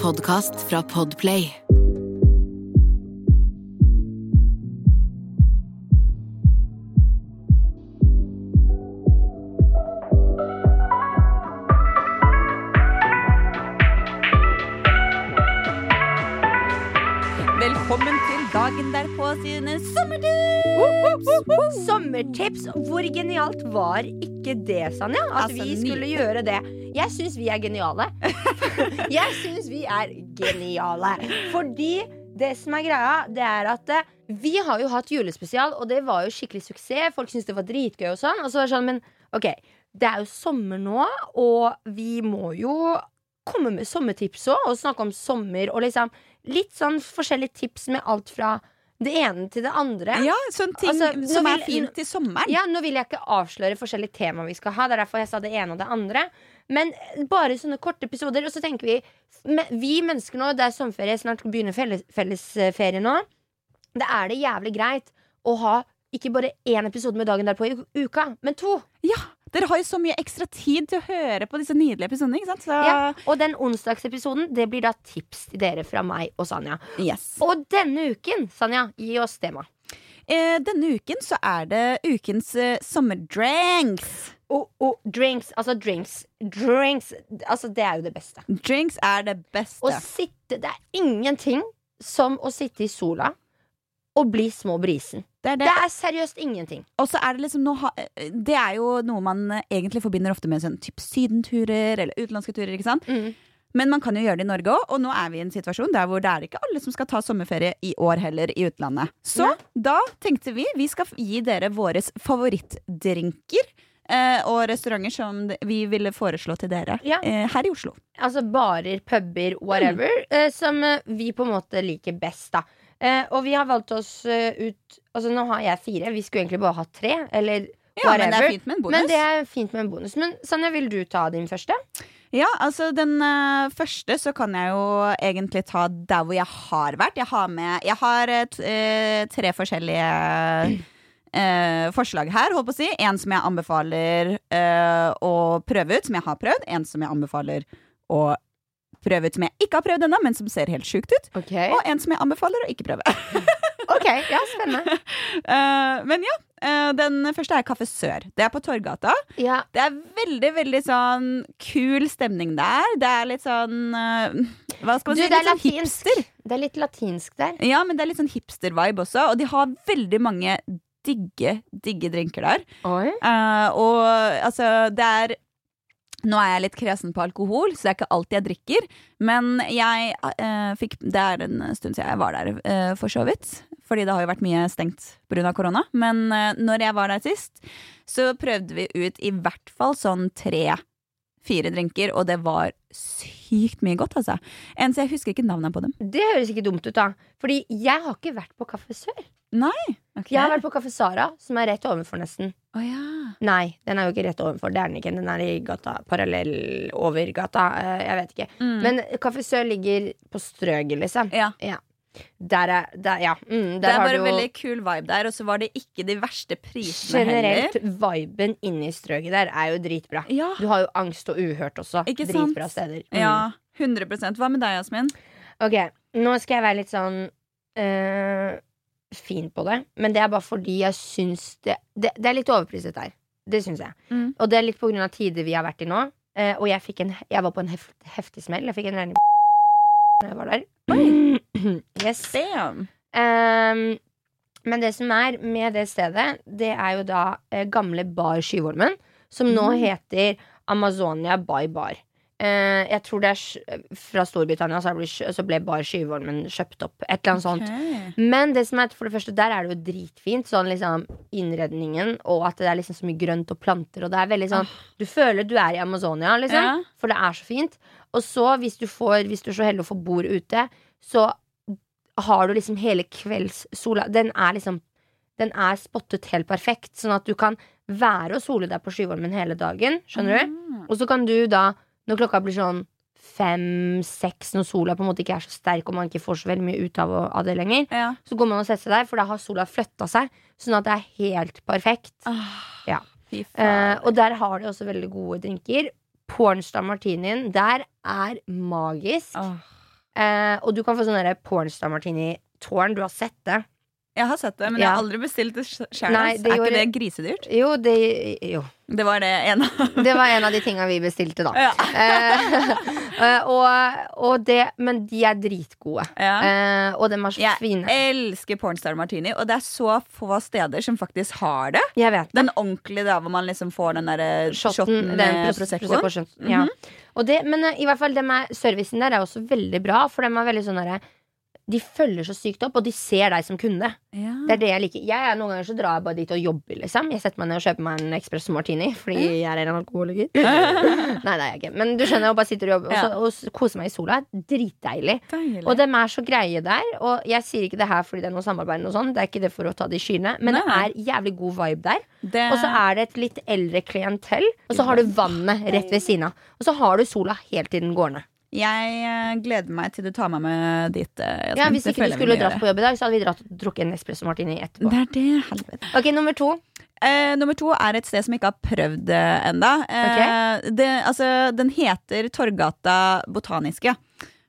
podkast fra Podplay. Velkommen til dagen derpå sine sommertips! Sommertips! Hvor genialt var ikke det, Sanja? At Altså, vi skulle gjøre det. Jeg syns vi er geniale. jeg syns vi er geniale. Fordi det som er greia, det er at eh, vi har jo hatt julespesial, og det var jo skikkelig suksess. Folk syntes det var dritgøy og sånn. Og så var det sånn, men ok, det er jo sommer nå, og vi må jo komme med sommertips òg, og snakke om sommer og liksom litt sånn forskjellige tips med alt fra det ene til det andre. Ja, sånn ting Altså, som som er fint til sommeren. Ja, Nå vil jeg ikke avsløre forskjellige temaer vi skal ha. Det er derfor jeg sa det ene og det andre. Men bare sånne korte episoder. Og så tenker vi Vi mennesker nå, det er sommerferie, snart begynner felles, fellesferie nå. Da er det jævlig greit å ha ikke bare én episode med dagen derpå i uka, men to. Ja, Dere har jo så mye ekstra tid til å høre på disse nydelige episodene. ikke sant? Så, Ja. Og den onsdagsepisoden Det blir da tips til dere fra meg og Sanja. yes. Og denne uken, Sanja, gi oss tema. eh, denne uken så er det ukens eh, sommerdrinks. Og, og drinks. Altså drinks. Drinks. Altså, det er jo det beste. Drinks er det beste. Å sitte, det er ingenting som å sitte i sola og bli små brisen. Det er det. Det er seriøst ingenting. Og så er det liksom noe, Det er jo noe man eh, egentlig forbinder ofte med sånn typ sydenturer eller utenlandske turer. ikke sant? Mm. Men man kan jo gjøre det i Norge òg, og nå er vi i en situasjon der hvor det er ikke alle som skal ta sommerferie i år heller i utlandet. Så Nei. da tenkte vi vi skal gi dere våre favorittdrinker. Eh, og restauranter som vi ville foreslå til dere Ja. eh, her i Oslo. Altså barer, puber, whatever, eh, som vi på en måte liker best, da. Eh, og vi har valgt oss ut Altså nå har jeg fire, vi skulle egentlig bare ha tre, eller Ja, men det er fint med en bonus. Men det er fint med en bonus. Men Sanja, vil du ta din første? Ja, altså den uh, første så kan jeg jo egentlig ta der hvor jeg har vært. Jeg har med Jeg har uh, tre forskjellige eh, forslag her, håper jeg å si. En som jeg anbefaler eh, å prøve ut, som jeg har prøvd. En som jeg anbefaler å prøve ut som jeg ikke har prøvd ennå, men som ser helt sjukt ut. Okay. Og en som jeg anbefaler å ikke prøve. Ok, ja, spennende. Eh, men ja, eh, den første er Kaffe Sør. Det er på Torgata. Ja, Det er veldig, veldig sånn kul stemning der. Det er litt sånn eh, Hva skal man du, si? Litt sånn hipster. Det er litt latinsk der. Ja, men det er litt sånn hipster-vibe også. Og de har veldig mange digge, digge drinker der. Eh, og altså, det er nå er jeg litt kresen på alkohol, så det er ikke alltid jeg drikker. Men jeg eh, fikk Det er en stund siden jeg var der, eh, for så vidt. Fordi det har jo vært mye stengt pga. korona. Men eh, når jeg var der sist, så prøvde vi ut i hvert fall sånn tre-fire drinker, og det var sykt mye godt, altså. En så jeg husker ikke navnet på dem. Det høres ikke dumt ut, da. Fordi jeg har ikke vært på Kaffe Sør. Okay. Jeg har vært på Kaffe Sara, som er rett ovenfor, nesten. Oh, ja. Nei, den er jo ikke rett ovenfor. Det er den ikke. Den er i gata. Parallell over gata. eh, Jeg vet ikke. Mm. Men Kaffe Sør ligger på Strøget, liksom. ja. Der er der, Ja. Mm, der Det er har bare du veldig kul vibe der, og så var det ikke de verste prisene Generelt, heller. viben inni strøket der er jo dritbra. Ja, Du har jo angst og uhørt også. Ikke sant? Steder. Mm. ja, 100% Hva med deg, Jasmin? Ok, nå skal jeg være litt sånn øh, fin på det. Men det er bare fordi jeg syns det Det, det er litt overpriset der. Det syns jeg. Mm. Og det er litt på grunn av tider vi har vært i nå. Eh, og jeg, en, jeg var på en heft, heftig smell. Jeg fikk en regning da jeg var der. yes. Ehm, men det som er med det stedet, det er jo da eh, gamle Bar Skyvolmen, som nå Mm. heter Amazonia by Bar. Eh, jeg tror det er fra Storbritannia, så ble, så ble Bar Skyvolmen kjøpt opp. Et eller annet sånt. Men det som er, for det første, der er det jo dritfint. Sånn liksom innredningen, og at det er liksom så mye grønt og planter. Og det er veldig sånn Du føler du er i Amazonia, liksom. Ja. For det er så fint. Og så, hvis du, får, hvis du er så heldig å få bord ute, så har du liksom hele kveldssola. Den er liksom Den er spottet helt perfekt, sånn at du kan være og sole deg på Skyvolmen hele dagen. Skjønner du? Ah. Og så kan du da, når klokka blir sånn fem-seks, når sola på en måte ikke er så sterk og man ikke får så veldig mye ut av, av det lenger, Ja. så går man og setter seg der, for da har sola flytta seg, sånn at det er helt perfekt. Ah, Ja. Eh, og der har de også veldig gode drinker. Pornstar Martinien der er magisk. Åh. Eh, og du kan få sånn pornstar martini-tårn. Du har sett det? Jeg har sett det, men jeg har aldri bestilt det sjøl. Er ikke gjorde- det grisedyrt? Jo, det, jo. Det var det ene. det var en av de tinga vi bestilte, da. Ja. Eh, eh, og, og det, men de er dritgode. Ja. Eh, og de er så Jeg fine. elsker pornstar martini, og det er så få steder som faktisk har det. Jeg vet det. Den ordentlige da, hvor man liksom får den der Shotten, shotten den med pros- Prosecco. Mm -hmm. ja. Det, men eh, i hvert fall de er, servicen der er også veldig bra, for de er veldig sånn derre De følger så sykt opp, og de ser deg som kunde. Ja. Det er det jeg liker. Jeg er Noen ganger så drar jeg bare dit og jobber, liksom. Jeg setter meg ned og kjøper meg en espresso martini fordi jeg er en alkoholiker. Nei, det er jeg ikke. Men du skjønner, jeg bare sitter og jobber og, så, og koser meg i sola. Dritdeilig. Deilig. Og dem er så greie der. Og jeg sier ikke det her fordi det er noe samarbeid, og sånn. det er ikke det for å ta det i skyene, men Nei. det er jævlig god vibe der. det, Og så er det et litt eldre klientell, og så har du vannet rett ved siden av. Og så har du sola helt til den går ned. Jeg eh, gleder meg til du tar meg med dit. eh, Ja, Hvis ikke du skulle dratt på jobb i dag, så hadde vi dratt og drukket en espresso martini etterpå. Det er det, helvete. Ok, nummer to. Eh, nummer to er et sted som jeg ikke har prøvd det enda. Eh, det, altså, den heter Torgata Botaniske.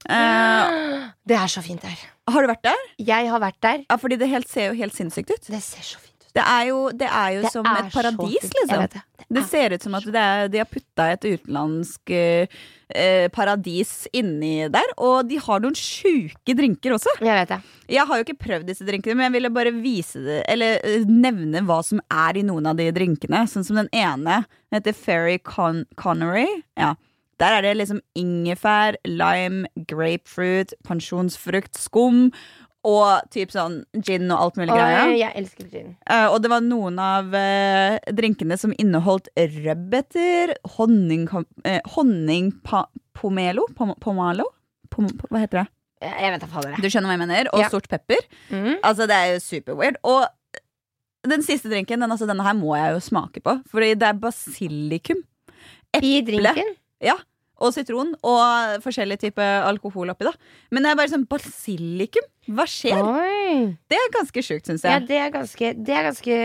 Eh, Det er så fint der. har du vært der? Jeg har vært der. Ja, fordi det helt, ser jo helt sinnssykt ut. Det ser så fint. Det er jo, det er jo Det som er et paradis, liksom. det. Det Det er- ser ut som at det er, de har putta et utenlandsk eh, eh, paradis inni der. Og de har noen sjuke drinker også. Jeg vet det. Jeg har jo ikke prøvd disse drinkene, men jeg ville bare vise det Eller eh, nevne hva som er i noen av de drinkene. Sånn som den ene den heter Ferry Con Connery. Ja. Der er det liksom ingefær, lime, grapefruit, pensjonsfrukt, skum og typ sånn gin og alt mulig greier. Jeg elsker gin. Eh, og det var noen av eh, drinkene som inneholdt rødbeter, honning, uh, pomelo, pom, Pomalo? Pom, hva heter det? Jeg vet jeg. Du skjønner hva jeg mener? Og Ja. sort pepper. Mm. Altså, det er jo super weird. Og den siste drinken, den, altså, denne her må jeg jo smake på. Fordi det er basilikum. I drinken? Ja. Og sitron. Og forskjellig type alkohol oppi, da. Men det er bare sånn basilikum. Hva skjer? Oi. Det er ganske sjukt, syns Ja, jeg. det er, ganske, det er ganske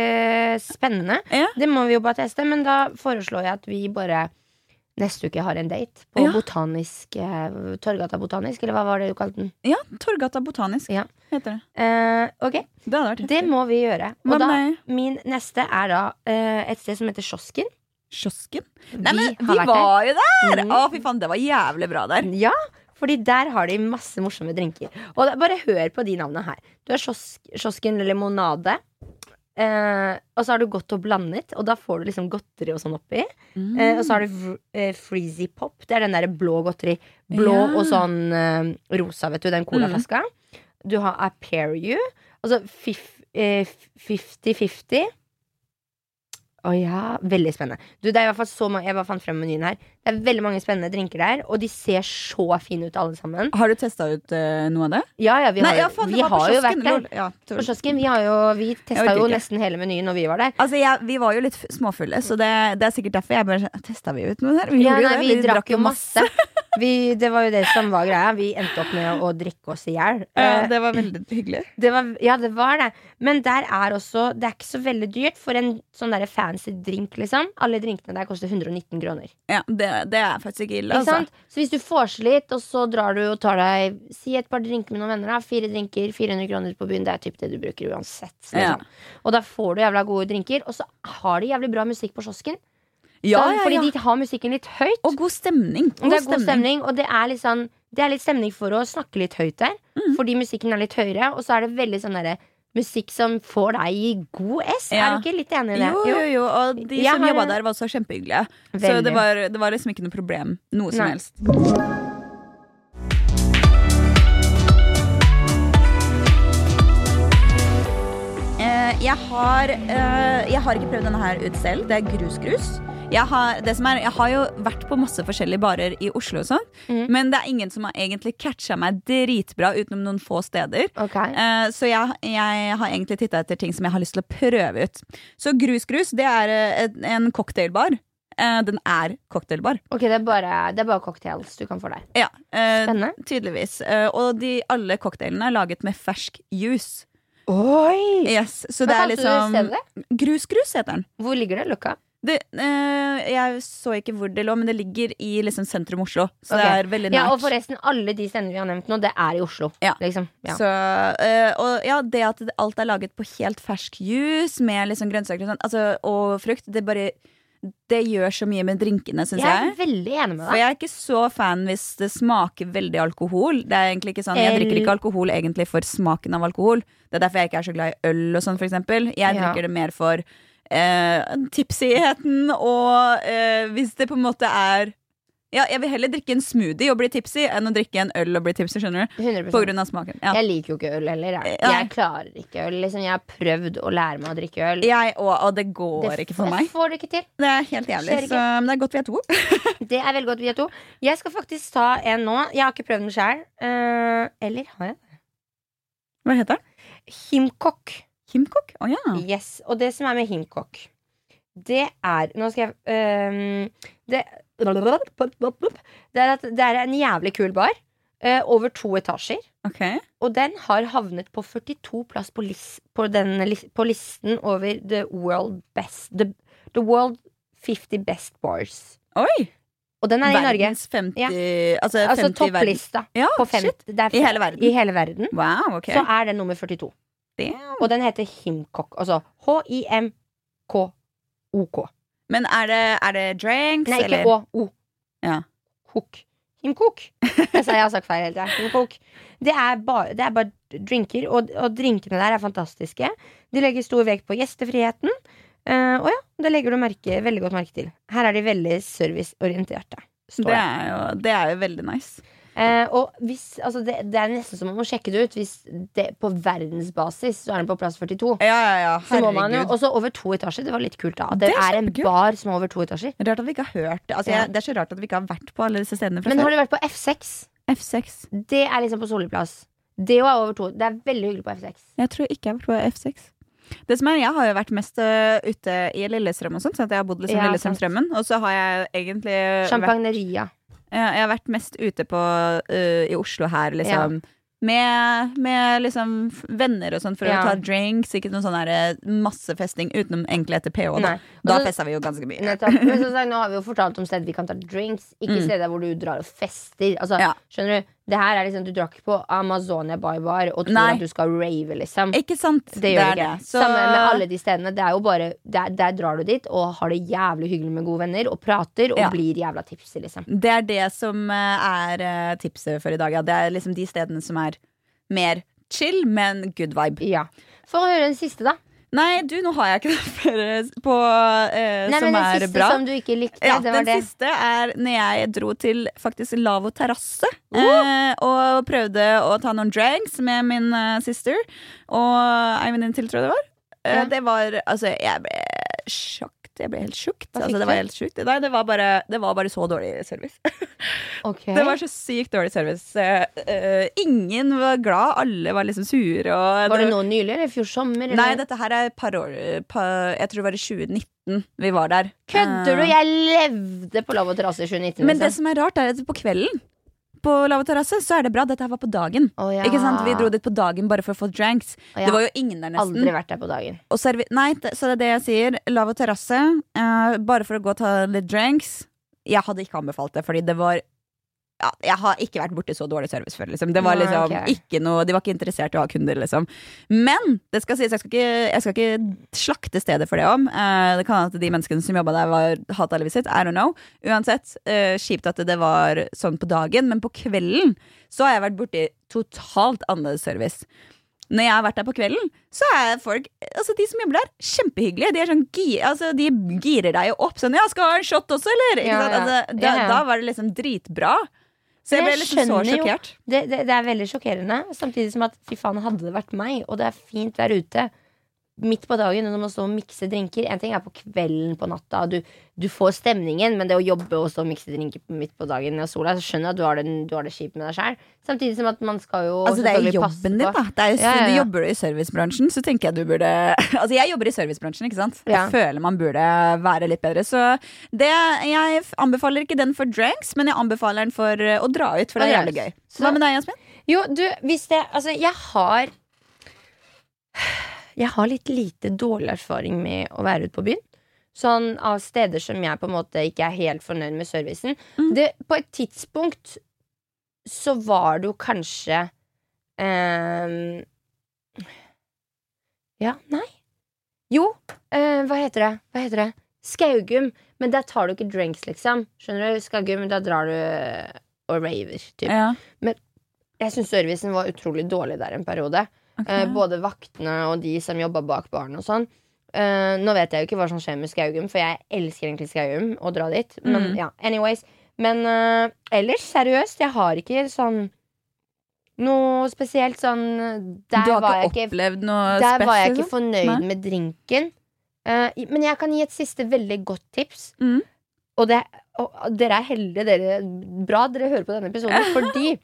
spennende. Ja. Det må vi jo bare teste, men da foreslår jeg at vi bare neste uke har en date på Ja. botanisk eh, Torgata botanisk, eller hva var det du kalte den? Ja, Torgata Botanisk Ja. heter det. Eh, ok, Det det må vi gjøre. Og da, min neste er da eh, et sted som heter Kiosken. Kiosken. Nei, men Vi vi, var jo der! Mm. Å, fy faen, det var jævlig bra der. Ja, fordi der har de masse morsomme drinker. Og bare hør på de navnene her. Du har kiosk, kiosken limonade. Eh, og så har du godt og blandet, og da får du liksom godteri og sånn oppi. Mm. Eh, og så har du eh, Freezy Pop. Det er den der blå godteri. Blå Ja. og sånn eh, rosa, vet du. Den colaflaska. Du har I Pair You. Altså eh, 50-50. Å ja, veldig spennende. Du, det er i hvert fall så mange, Jeg bare fant frem menyen her. Det er veldig mange spennende drinker der, og de ser så fine ut, alle sammen. Har du testa ut uh, noe av det? Ja, ja, vi har, Nei, ja, faen, vi har jo vært der. Ja, På kiosken. Vi, har jo, vi testa jo nesten hele menyen når vi var der. Altså, jeg, Vi var jo litt småfulle, så det, det er sikkert derfor jeg bare Testa vi ut noe der? Vi Ja, nei, det. vi, drakk jo masse. Vi, det var jo det som var greia. Vi endte opp med å, å drikke oss i hjel. Ja, Eh, det var veldig hyggelig. Det var, ja, det var det. Men der er også Det er ikke så veldig dyrt for en sånn der fancy drink, liksom. Alle drinkene der koster 119 kroner. Ja, det, det er faktisk ikke ille, altså. Så hvis du får slitt, litt, og så drar du og tar deg Si et par drinker med noen venner, da. Fire drinker, 400 kroner på byen. Det er typ det du bruker uansett. Ja. Liksom. Og da får du jævla gode drinker. Og så har de jævlig bra musikk på kiosken. Ja, sånn, ja, Fordi de har musikken litt høyt. Og god stemning. Og det er god stemning, og det er litt sånn Det er litt stemning for å snakke litt høyt der. Mm. Fordi musikken er litt høyere, og så er det veldig sånn derre musikk som får deg i god S. Ja. Er du ikke litt enig i det? Jo, jo, jo. Og de Jeg som har- jobba der, var også kjempehyggelige. Så det var, det var liksom ikke noe problem. Noe som Nei. helst. Eh, jeg har, eh, jeg har ikke prøvd denne her ut selv. Det er grusgrus. Jeg har, det som er, jeg har jo vært på masse forskjellige barer i Oslo, og sånn Mhm. men det er ingen som har egentlig catcha meg dritbra utenom noen få steder. Okay. Uh, så jeg, jeg har egentlig titta etter ting som jeg har lyst til å prøve ut. Så Grus Grus det er eh, et- en cocktailbar. Uh, den er cocktailbar. Ok, det er, bare, det er bare cocktails du kan få der. Ja, uh, Spennende. tydeligvis. Eh, og de, alle cocktailene er laget med fersk juice. Oi! Yes, så Hva det er liksom Grus Grus heter den. Hvor ligger det? Løkka? Det, eh, jeg så ikke hvor det lå, men det ligger i liksom sentrum Oslo. Så det er veldig nært. Ja, og forresten, alle de stedene vi har nevnt nå, det er i Oslo. Ja. Liksom. Ja. Så, eh, og ja, det at alt er laget på helt fersk juice med liksom grønnsaker og, sånt, altså, og frukt, det bare Det gjør så mye med drinkene, syns Jeg jeg. er veldig enig med For jeg er ikke så fan hvis det smaker veldig alkohol. Det er egentlig ikke sånn, Jeg drikker ikke alkohol egentlig for smaken av alkohol. Det er derfor jeg ikke er så glad i øl og sånn, eksempel. Jeg Ja. drikker det mer for eh, tipsigheten og eh, hvis det på en måte er Ja, jeg vil heller drikke en smoothie og bli tipsy enn å drikke en øl og bli tipsy, skjønner du? 100 På grunn av smaken. Ja. Jeg liker jo ikke øl heller. Jeg, jeg klarer ikke øl. Liksom, jeg har prøvd å lære meg å drikke øl. Jeg òg, og det går ikke for meg. får det ikke til. Det er helt jævlig. Så, men det er godt vi er to. Det er veldig godt vi er to. Jeg skal faktisk ta en nå. Jeg har ikke prøvd den sjøl. eller har jeg? Hva heter den? Himkok. Kimkok? Å ja. Yes. Og det som er med himkok, det er Nå skal jeg um, det, det er at det er en jævlig kul bar. Uh, over to etasjer. Okay. Og den har havnet på 42 plass på, lis, på, den, på listen over the world best the, the world 50 best bars. Oi! Og den er i Norge. Verdens 50 Ja. Altså, Altså topplista. Ja, På fem, shit. I hele verden? I hele verden. Wow, okay. Så er den nummer 42. Damn. Og den heter Himkok. Altså H-I-M-K-O-K. Men er det, er det drinks, Nei, ikke eller? Å. O. Ja. Kok. Himkok. Altså, jeg har sagt feil hele tida. Himkok. Det er bare, det er bare drinker, og, og drinkene der er fantastiske. De legger stor vekt på gjestefriheten. Uh, og ja, det legger du merke, veldig godt merke til. Her er de veldig serviceorienterte. Det det. er, jo, det er jo veldig nice. Eh, og hvis, altså det, det er nesten som man må sjekke det ut. Hvis det på verdensbasis så er den på plass 42. Ja, ja, ja. Så må man jo, Herregud. Og så over to etasjer. Det var litt kult, da. Det det, er er en bar som er over to etasjer. Rart at vi ikke har hørt det. Altså, jeg, det er så rart at vi ikke har vært på alle disse stedene Men har du vært på F6? F6. Det er liksom på Solli plass. Det er over to. Det er veldig hyggelig på F6. Jeg tror ikke jeg har vært på F6. Det som er, Jeg har jo vært mest øh, ute i Lillestrøm og sånn, så jeg har bodd liksom Ja, Lillestrømstrømmen. Og så har jeg egentlig vært, Champagneria. ja, jeg har vært mest ute på uh, i Oslo her, liksom. Med, med liksom venner og sånn for Ja. å ta drinks. Ikke noe sånn massefesting masse festing utenom egentlig etter PH. Da, Nei. Da Og festa vi jo ganske mye. Nettopp. Men som sånn, nå har vi jo fortalt om steder vi kan ta drinks, ikke Mm. steder hvor du drar og fester. Altså, Ja. Skjønner du? Det her er liksom Du drar ikke på Amazonia Bar Bar og tror Nei. at du skal rave, liksom. Ikke sant? Det gjør det ikke. Det. Så... Sammen med alle de stedene. Det er jo bare der, der drar du dit og har det jævlig hyggelig med gode venner og prater og Ja. blir jævla tipsy, liksom. Det er det som eh, er eh, tipset for i dag. Ja. Det er liksom de stedene som er mer chill, men good vibe. Ja. For å høre den siste, da. Nei, du, nå har jeg ikke det flere på, eh, Nei, som men den er siste bra. som du ikke likte, Ja, det var den det. siste er når jeg dro til faktisk Lavo terrasse. Eh, og prøvde å ta noen drinks med min eh, sister og ei venninne til, tror jeg det var. Eh, Ja. Det var Altså, jeg ble sjokt. Jeg ble helt sjukt. Altså, det var helt sjukt. Nei, det var, bare, det var bare så dårlig service. okay. Det var så sykt dårlig service. Eh, ingen var glad, alle var liksom sure. Var det nå nylig, eller i fjor sommer? Eller? Nei, dette her er et par år par, Jeg tror det var i 2019 vi var der. Kødder du? Eh, Jeg levde på Lav og terrasse i 2019. Men det liksom. som er rart, er at på kvelden på Lava terrasse så er det bra. Dette her var på dagen. Oh, ja. Ikke sant? Vi dro dit på dagen bare for å få drinks. Oh, ja. Det var jo ingen der nesten. Aldri vært der på dagen. Nei, så det er det jeg sier. Lava terrasse, uh, bare for å gå og ta litt drinks. Jeg hadde ikke anbefalt det, fordi det var ja, Jeg har ikke vært borti så dårlig service før. Liksom. Det var liksom okay. ikke noe De var ikke interessert i å ha kunder, liksom. Men det skal sies, jeg skal ikke, jeg skal ikke slakte stedet for det om. Uh, det kan hende at de menneskene som jobba der, var hata livet sitt. I don't know. Uansett, uh, kjipt at det var sånn på dagen, men på kvelden så har jeg vært borti totalt annerledes service. Når jeg har vært der på kvelden, så er folk Altså de som jobber der, kjempehyggelige. De er sånn altså, de girer deg jo opp sånn 'Ja, skal du ha en shot også, eller?' Ikke Ja, ja. Altså, da, da var det liksom dritbra. Så jeg ble liksom så jo- sjokkert. Det, det, det er veldig sjokkerende. Samtidig som at fy faen, hadde det vært meg, og det er fint der ute midt på dagen når man står og mikser drinker En ting er på kvelden på natta, du, du får stemningen, men det å jobbe og stå og mikse drinker midt på dagen og sola, så skjønner jeg at du har det, du har det kjipt med deg sjøl. Samtidig som at man skal jo Altså, det er jo jobben din, da. Det er ja, Ja, ja, Du Jobber du i servicebransjen, så tenker jeg du burde Altså, jeg jobber i servicebransjen, ikke sant. Jeg føler man burde være litt bedre. Så det Jeg anbefaler ikke den for drinks, men jeg anbefaler den for eh, å dra ut, for det er jævlig gøy. Så- Hva med deg, Jasmin? Jo, du, hvis det Altså, jeg har Jeg har litt lite dårlig erfaring med å være ute på byen. Sånn av steder som jeg på en måte ikke er helt fornøyd med servicen. Mm. Det, på et tidspunkt så var det jo kanskje ehm, Ja, nei. Jo, eh, hva heter det? Hva heter det? Skaugum. Men der tar du ikke drinks, liksom. Skjønner du? Skaugum, da drar du eh, og raver, typ. Ja. Jeg syns servicen var utrolig dårlig der en periode. Ok. Eh, både vaktene og de som jobba bak baren og sånn. Eh, nå vet jeg jo ikke hva som skjer med Skaugum, for jeg elsker egentlig Skaugum å dra dit. Men Mm. ja, anyways. Men eh, ellers, seriøst, jeg har ikke sånn noe spesielt sånn du har ikke opplevd noe der var jeg ikke fornøyd Nei. med drinken. Uh, men jeg kan gi et siste veldig godt tips. Mm. Og, det, og dere er heldige, dere. Bra dere hører på denne episoden. Fordi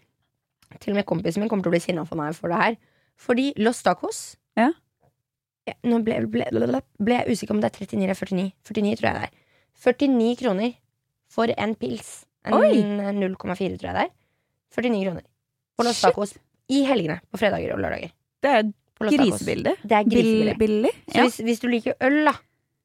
Til og med kompisen min kommer til å bli sinna for meg for det her. Fordi Los Tacos Ja. Ja, Nå ble, ble, ble jeg usikker om det er 39 eller 49. 49 tror jeg det er. 49 kroner for en pils. En 0,4 tror jeg det er. 49 kroner på Los Shit. Tacos i helgene. På fredager og lørdager. Det er På grisebilde. Det er grisebillig. Billig. Ja. hvis, hvis du liker øl, da,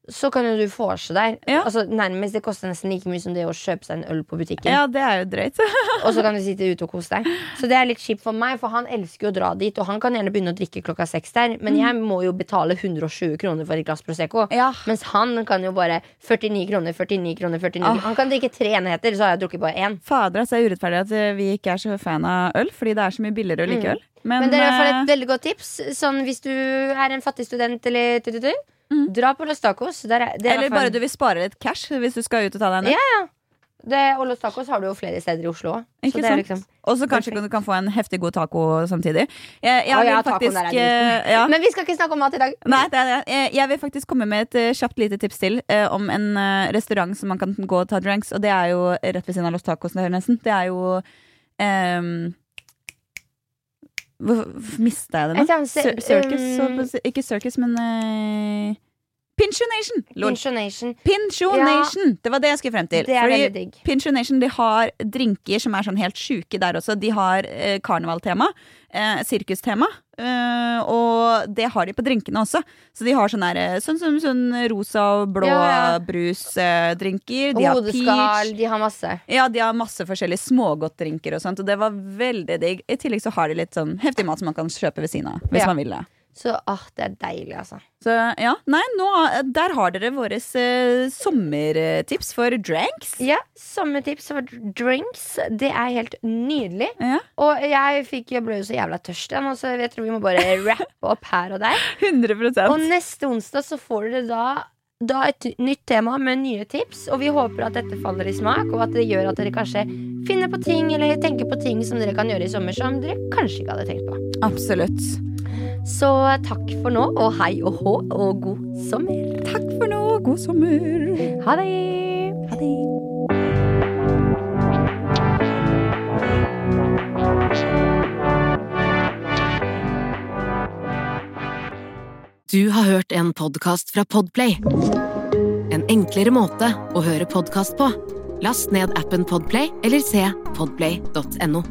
så kan jo du vorse der. Ja. Altså, nærmest Det koster nesten like mye som det å kjøpe seg en øl på butikken. ja, det er jo drøyt. Og så kan du sitte ute og kose deg. Så det er litt kjipt for meg, for han elsker jo å dra dit. Og han kan gjerne begynne å drikke klokka seks der, men jeg må jo betale 120 kroner for et glass Prosecco. Ja. Mens han kan jo bare 49 kroner, 49 kroner, 49 Ah. kroner. Han kan drikke tre enheter, så har jeg drukket bare én. Fader, altså, det er urettferdig at eh, vi ikke er så fan av øl, fordi det er så mye billigere å like Mm. øl. Men, Men det er i hvert fall eh, et veldig godt tips. Sånn hvis du er en fattig student eller Mm. dra på Los Tacos. Der er, det er Eller bare du vil spare litt cash hvis du skal ut og ta deg en øl. Ja, Det, og Los Tacos har du jo flere steder i Oslo. Ikke Så liksom Og så kanskje Perfekt. du kan få en heftig god taco samtidig. Jeg, jeg oh, ja, faktisk eh, ja. Men vi skal ikke snakke om mat i dag. Nei, det det. Jeg- vil faktisk komme med et eh, kjapt lite tips til uh, om en uh, restaurant som man kan gå og ta drinks, og det er jo rett ved siden av Los Tacos nesten. Det er jo um, mista jeg det nå? Circus, um, ikke Circus, men uh, Pinchonation! Pinsjonation. Pinsjonation. Ja. Det var det jeg skulle frem til. Det er Fordi digg. Pinchonation de har drinker som er sånn helt sjuke der også. De har eh, karnevaltema, eh, sirkustema, eh, og det har de på drinkene også. Så de har sånn der, eh, sånn sånn rosa og blå Ja, ja. brusdrinker. de har peach. De har masse. Ja, de har masse forskjellige smågodtdrinker og sånt, og det var veldig digg. I tillegg så har de litt sånn heftig mat som man kan kjøpe ved siden av, hvis man vil det. Så åh, det er deilig, altså. Så ja, nei, nå, der har dere våre eh, sommertips for drinks. Ja, Sommertips for drinks. Det er helt nydelig. Ja, Og jeg, fikk, jeg ble jo så jævla tørst, jeg, så jeg tror vi må bare rappe opp her og der. 100% Og neste onsdag så får dere da da et nytt tema med nye tips, og vi håper at dette faller i smak, og at det gjør at dere kanskje finner på ting eller tenker på ting som dere kan gjøre i sommer som dere kanskje ikke hadde tenkt på. Absolutt. Så takk for nå, og hei og hå, og god sommer. Takk for nå. God sommer. Ha det! Ha det. Du har hørt en podkast fra Podplay. En enklere måte å høre podkast på. Last ned appen Podplay eller se podplay.no.